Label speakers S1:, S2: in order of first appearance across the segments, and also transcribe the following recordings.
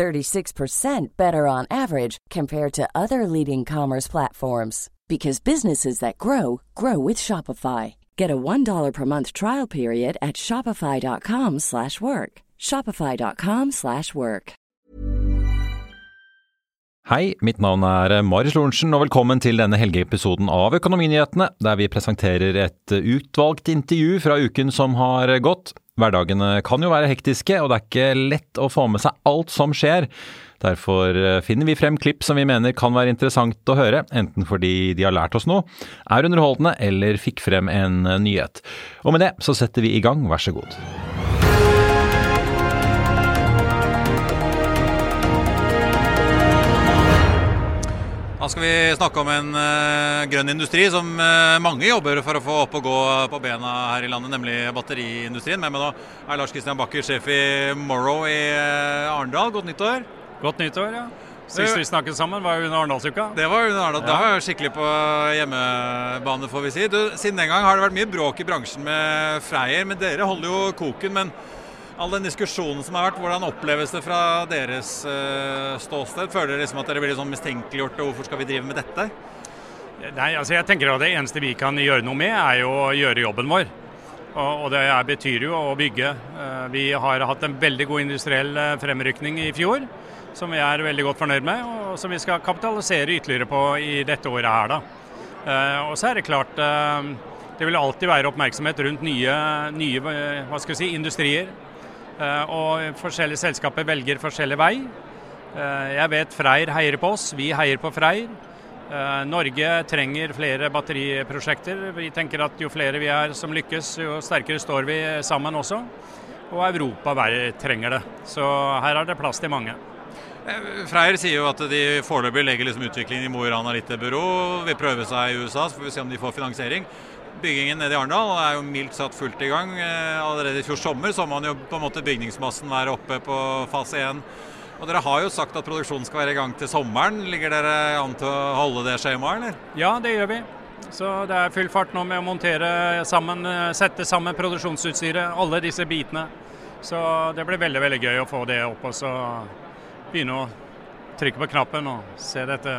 S1: 36% better on average compared to other leading commerce platforms because businesses that grow grow with Shopify. Get a $1 per month trial period at shopify.com/work. shopify.com/work.
S2: Hei, mitt navn er Marius Lorentzen, og velkommen til denne helgeepisoden av Økonominyhetene, der vi presenterer et utvalgt intervju fra uken som har gått. Hverdagene kan jo være hektiske, og det er ikke lett å få med seg alt som skjer. Derfor finner vi frem klipp som vi mener kan være interessant å høre, enten fordi de har lært oss noe, er underholdende eller fikk frem en nyhet. Og med det så setter vi i gang, vær så god.
S3: Skal vi snakke om en uh, grønn industri som uh, mange jobber for å få opp og gå på bena her i landet, nemlig batteriindustrien. Med meg nå er Lars Kristian Bakker, sjef i Morrow i uh, Arendal. Godt nyttår.
S4: Godt nyttår, ja. Sist vi snakket sammen var jo under Arendalsuka.
S3: Det var under Arendal. Ja. Da var jeg skikkelig på hjemmebane, får vi si. Du, siden den gang har det vært mye bråk i bransjen med Freyr, men dere holder jo koken. men all den diskusjonen som har vært, hvordan oppleves det fra deres uh, ståsted? Føler dere liksom at dere blir sånn mistenkeliggjort, og hvorfor skal vi drive med dette?
S4: Nei, altså jeg tenker at Det eneste vi kan gjøre noe med, er jo å gjøre jobben vår. Og, det betyr jo å bygge. Uh, vi har hatt en veldig god industriell uh, fremrykning i fjor, som vi er veldig godt fornøyd med, og som vi skal kapitalisere ytterligere på i dette året her. da. og så er det klart det vil alltid være oppmerksomhet rundt nye, nye si, industrier. Og forskjellige selskaper velger forskjellig vei. Jeg vet Freyr heier på oss, vi heier på Freyr. Norge trenger flere batteriprosjekter. Vi tenker at jo flere vi er som lykkes, jo sterkere står vi sammen også. Og Europa trenger det. Så her er det plass til mange.
S3: Freyr sier jo at de foreløpig legger liksom utviklingen i Mo i Rana litt til. Vil prøve seg i USA, så får vi se om de får finansiering byggingen nede i Arendal er jo mildt satt fullt i gang. Allerede i fjor sommer så man jo på en måte bygningsmassen være oppe på fase 1. Og Dere har jo sagt at produksjonen skal være i gang til sommeren. Ligger dere an til å holde det skjemaet, eller?
S4: Ja, det gjør vi. Så det er full fart nå med å montere sammen, sette sammen produksjonsutstyret, alle disse bitene. Så det blir veldig veldig gøy å få det opp og så begynne å trykke på knappen og se dette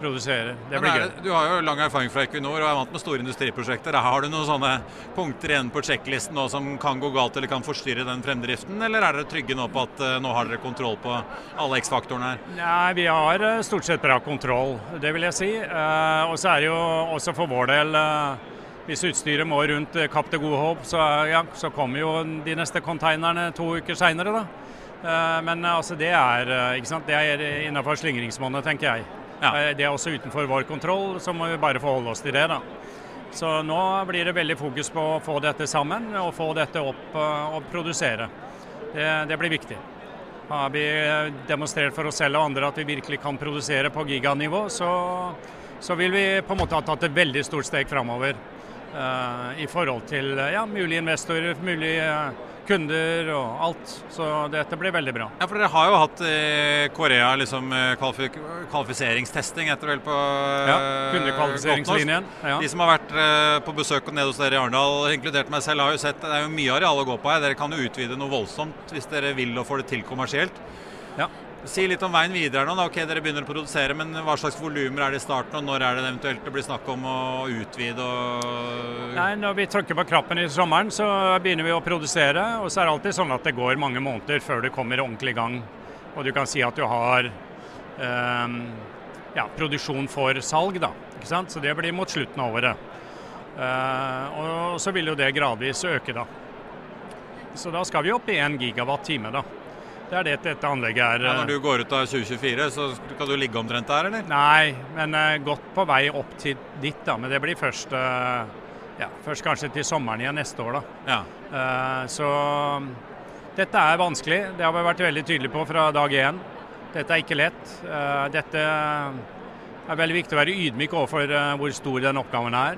S4: produsere. Det blir gøy.
S3: Du har jo lang erfaring fra Equinor og er vant med store industriprosjekter. Har du noen sånne punkter igjen på sjekklisten nå som kan gå galt eller kan forstyrre den fremdriften, eller er dere trygge nå på at uh, nå har dere kontroll på alle X-faktorene her?
S4: Nei, vi har uh, stort sett bra kontroll, det vil jeg si. Uh, og så er det jo også for vår del hvis utstyret må rundt Kapp til Gode Håp, så, ja, så kommer jo de neste konteinerne to uker seinere, da. Men altså, det er, ikke sant? det er innenfor slingringsmonnet, tenker jeg. Ja. Eh, det er også utenfor vår kontroll, så må vi bare forholde oss til det. da. Så nå blir det veldig fokus på å få dette sammen og få dette opp eh, og produsere. Det, det blir viktig. Har vi demonstrert for oss selv og andre at vi virkelig kan produsere på giganivå, så, så vil vi på en måte ha tatt et veldig stort steg framover uh, i forhold til ja, mulige investorer, mulige uh, kunder og alt. Så dette blir veldig bra.
S3: Ja, for Dere har jo hatt i eh, Korea liksom, eh, kvalif kvalifiseringstesting etter vel på
S4: ja, kundekvalifiseringslinjen.
S3: Ja. De som har vært på besøk nede hos dere i Arendal, inkludert meg selv, har jo sett det er jo mye areal å gå på her. Dere kan jo utvide noe voldsomt hvis dere vil og får det til kommersielt. Ja. Si litt om veien videre nå. Da. Ok, Dere begynner å produsere, men hva slags volumer er det i starten, og når er det eventuelt det blir snakk om å utvide? Og
S4: Nei, Når vi trykker på krappen i sommeren, så begynner vi å produsere. Og så er det alltid sånn at det går mange måneder før du kommer ordentlig i gang. Og du kan si at du har um, ja, produksjon for salg, da. Ikke sant? Så det blir mot slutten av året. Uh, og så vil jo det gradvis øke, da. Så da skal vi opp i 1 gigawatt time, da. Det er det dette anlegget er.
S3: Ja, når du går ut av 2024, så skal du ligge omtrent der, eller?
S4: Nei, men uh, godt på vei opp til dit, da. Men det blir først, uh, ja, først kanskje til sommeren igjen neste år, da. Ja. Uh, så dette er vanskelig. Det har vi vært veldig tydelige på fra dag én. Dette er ikke lett. Dette er veldig viktig å være ydmyk overfor hvor stor den oppgaven er.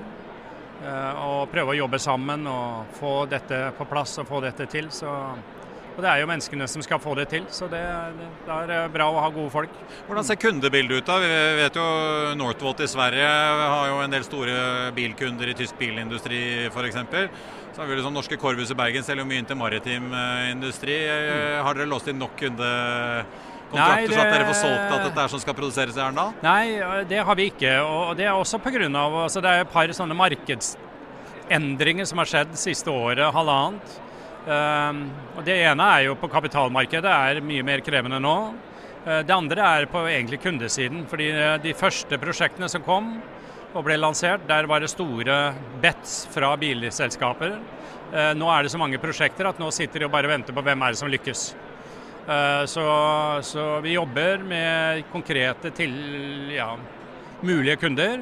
S4: Og prøve å jobbe sammen og få dette på plass og få dette til. Så og det er jo menneskene som skal få det til, så det, det er bra å ha gode folk.
S3: Hvordan ser kundebildet ut da? Vi vet jo Northvolt i Sverige har jo en del store bilkunder i tysk bilindustri f.eks. Så har vi liksom Norske Korvus i Bergen selger jo mye inn til maritim eh, industri. Mm. Har dere låst inn nok kundekontrakter Nei, det... så at dere får solgt at dette er som skal produseres i Arendal?
S4: Nei, det har vi ikke. Og det er også pga. Altså det er et par sånne markedsendringer som har skjedd siste året, halvannet. Ehm, Det ene er jo på kapitalmarkedet, er mye mer krevende nå. Eh, det andre er på egentlig kundesiden. fordi eh, De første prosjektene som kom og ble lansert, der var det store bets fra bilselskaper. Eh, nå er det så mange prosjekter at nå sitter de og bare venter på hvem er det som lykkes. Så, så vi jobber med konkrete til ja, mulige kunder.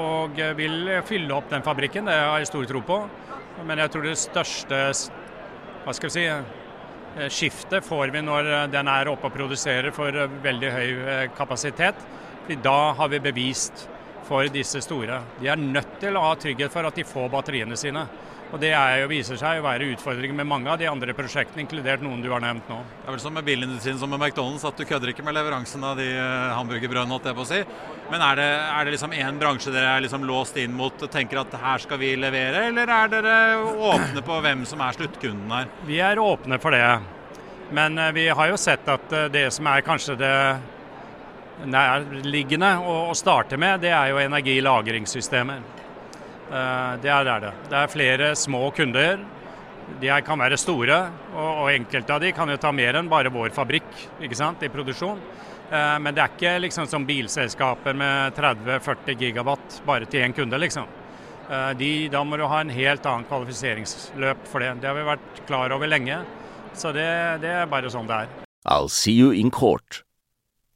S4: Og vil fylle opp den fabrikken, det har jeg stor tro på. Men jeg tror det største hva skal vi si, eh, skiftet får vi når eh, den er oppe og produserer for eh, veldig høy kapasitet. Da har vi bevist for disse store. De er nødt til å ha trygghet for at de får batteriene sine. Og Det er jo, viser seg å være utfordringen med mange av de andre prosjektene, inkludert noen du har nevnt nå.
S3: Det er vel som med bilindustrien som med McDonald's, at du kødder ikke med leveransen av de eh, hamburgerbrødene, holdt jeg på å si. Men er det, er det liksom én bransje dere er liksom låst inn mot og tenker at her skal vi levere, eller er dere åpne på hvem som er sluttkunden her?
S4: Vi er åpne for det. Men eh, vi har jo sett at eh, det som er kanskje det nærliggende å starte med, det er jo energilagringssystemer. Eh, det er det. Det er flere små kunder. De kan være store, og enkelte av de kan jo ta mer enn bare vår fabrikk ikke sant, i produksjon. Eh, men det er ikke liksom som bilselskaper med 30-40 gigawatt bare til én kunde, liksom. Eh, de, da må du ha en helt annen kvalifiseringsløp for det. Det har vi vært klar over lenge. Så det, det er bare sånn det er.
S5: I'll see you in court.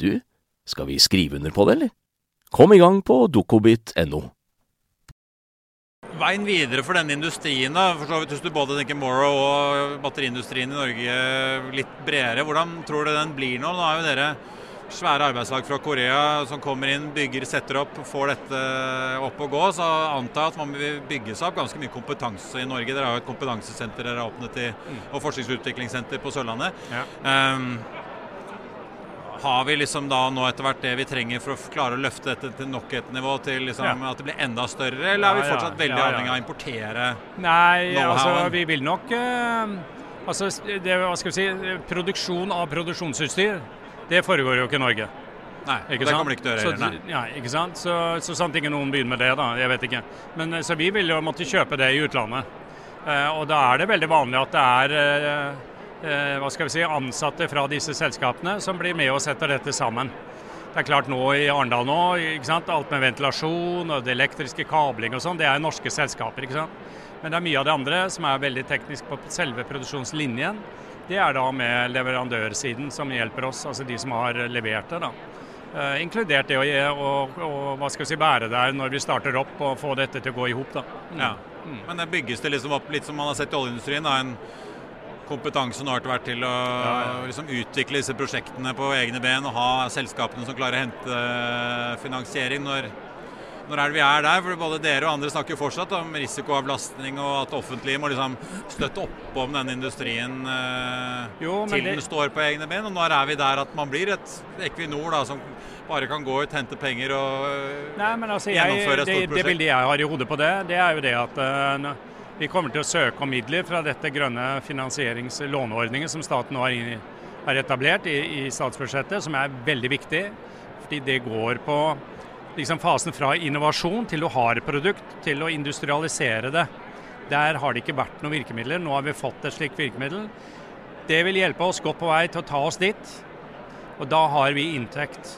S5: du, skal vi skrive under på det, eller? Kom i gang på dokobit.no.
S3: Veien videre for denne industrien, da, for så vidt hvis du både tenker Morrow og batteriindustrien i Norge litt bredere, hvordan tror du den blir nå? Nå er jo dere svære arbeidslag fra Korea som kommer inn, bygger, setter opp, får dette opp og gå. Så antar jeg at man vil bygge seg opp ganske mye kompetanse i Norge. Dere har jo et kompetansesenter dere har åpnet i, mm. og forsknings- og utviklingssenter på Sørlandet. Ja. Um, har vi liksom da nå etter hvert det vi trenger for å klare å løfte dette til nok et nivå til liksom ja. at det blir enda større, eller er vi fortsatt veldig avhengig av å importere
S4: Nei, altså vi vil nok uh, Altså, det, hva skal vi si, produksjon av produksjonsutstyr, det foregår jo ikke i Norge.
S3: Nei, ikke det kommer det ikke til å gjøre
S4: heller. Ja, ikke sant? Så, så sant ikke noen begynner med det, da. Jeg vet ikke. Men Så vi vil jo måtte kjøpe det i utlandet. Uh, og da er det veldig vanlig at det er uh, Eh, hva skal vi si, ansatte fra disse selskapene som blir med og setter dette sammen. Det er klart nå i Arendal nå, alt med ventilasjon og det elektriske kabling og sånn, det er norske selskaper. ikke sant? Men det er mye av det andre som er veldig teknisk på selve produksjonslinjen. Det er da med leverandørsiden som hjelper oss, altså de som har levert det. da. Eh, inkludert det å, å, å, hva skal vi si, bære der når vi starter opp og få dette til å gå i hop.
S3: Mm. Ja. Mm. Men det bygges det liksom opp litt som man har sett i oljeindustrien? da, en kompetanse nå har vært til å ja, ja. Liksom utvikle disse prosjektene på egne ben og ha selskapene som klarer å hente finansiering når når er det vi er der? For både dere og andre snakker fortsatt om risikoavlastning og at offentlige må liksom støtte opp om denne industrien eh,
S4: Jo,
S3: til
S4: det-
S3: den står på egne ben. Og når er vi der at man blir et Equinor da, som bare kan gå ut, hente penger og eh,
S4: Nei, men altså,
S3: gjennomføre
S4: jeg,
S3: et
S4: stort
S3: stort
S4: det
S3: prosjekt?
S4: bildet jeg har i hodet på det, det er jo det at eh, n- vi kommer til å søke om midler fra dette grønne finansieringslåneordningen som staten nå har, etablert i, i statsbudsjettet, som er veldig viktig. Fordi det går på liksom fasen fra innovasjon til du har et produkt, til å industrialisere det. Der har det ikke vært noen virkemidler. Nå har vi fått et slikt virkemiddel. Det vil hjelpe oss godt på vei til å ta oss dit. Og da har vi inntekt.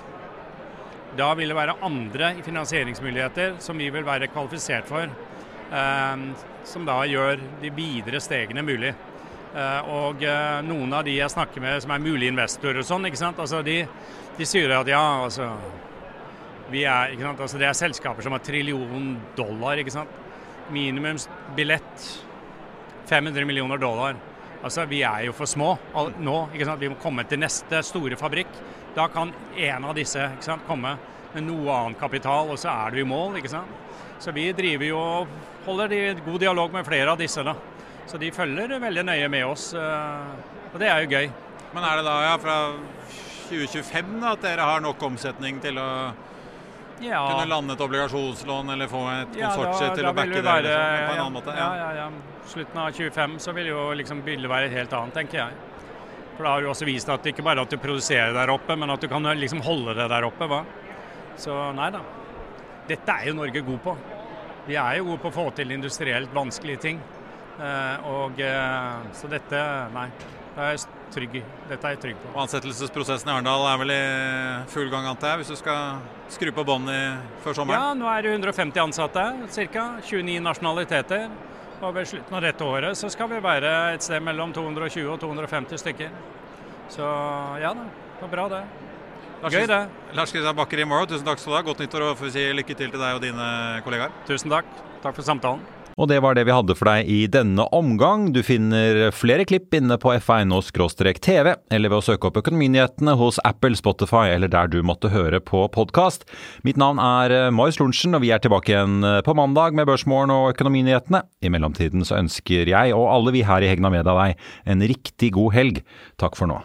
S4: Da vil det være andre finansieringsmuligheter som vi vil være kvalifisert for, som da gjør de videre stegene mulig. Eh, og eh, noen av de jeg snakker med som er mulige investorer og sånn? Altså de, de sier at ja, altså er? Altså det er selskaper som har trillion dollar. ikke sant? Minimumsbillett 500 millioner dollar. Altså, Vi er jo for små nå. ikke sant? Vi må komme til neste store fabrikk. Da kan en av disse ikke sant, komme med noe annen kapital, og så er du i mål. ikke sant? Så vi driver jo og holder god dialog med flere av disse. da. Så de følger veldig nøye med oss, eh, og det er jo gøy.
S3: Men er det da ja, fra 2025 da, at dere har nok omsetning til å
S4: Ja.
S3: kunne lande et obligasjonslån eller få et
S4: Ja,
S3: konsortie
S4: da-
S3: til å backe det
S4: være-
S3: liksom, på en
S4: ja,
S3: annen måte?
S4: Ja, ja, ja. Slutten av 25 så vil jo liksom bildet være helt annet, tenker jeg. For da har du også vist at det ikke bare at du produserer der oppe, men at du kan liksom holde det der oppe. hva? Så nei da. Dette er jo Norge god på. Vi er jo gode på å få til industrielt vanskelige ting. Eh, og eh, Så dette Nei. Det er trygg, dette er jeg trygg på.
S3: Og Ansettelsesprosessen i Arendal er vel i full gang, antar jeg, hvis du skal skru på bånd i- før sommeren?
S4: Ja, nå er det 150 ansatte, ca. 29 nasjonaliteter. Og ved slutten av dette året så skal vi være et sted mellom 220 og 250 stykker. Så ja da, det var bra det.
S3: Lars
S4: Gøy det.
S3: Lars Kristian Bakker i Morrow, tusen takk skal du ha. Godt nyttår og får si lykke til til deg og dine kollegaer.
S4: Tusen takk. Takk for samtalen.
S2: Og det var det vi hadde for deg i denne omgang. Du finner flere klipp inne på f1.no-tv, eller ved å søke opp Økonominyhetene hos Apple, Spotify eller der du måtte høre på podkast. Mitt navn er Marius Lorentzen, og vi er tilbake igjen på mandag med Børsmorgen og Økonominyhetene. I mellomtiden så ønsker jeg og alle vi her i Hegna Media deg en riktig god helg. Takk for nå.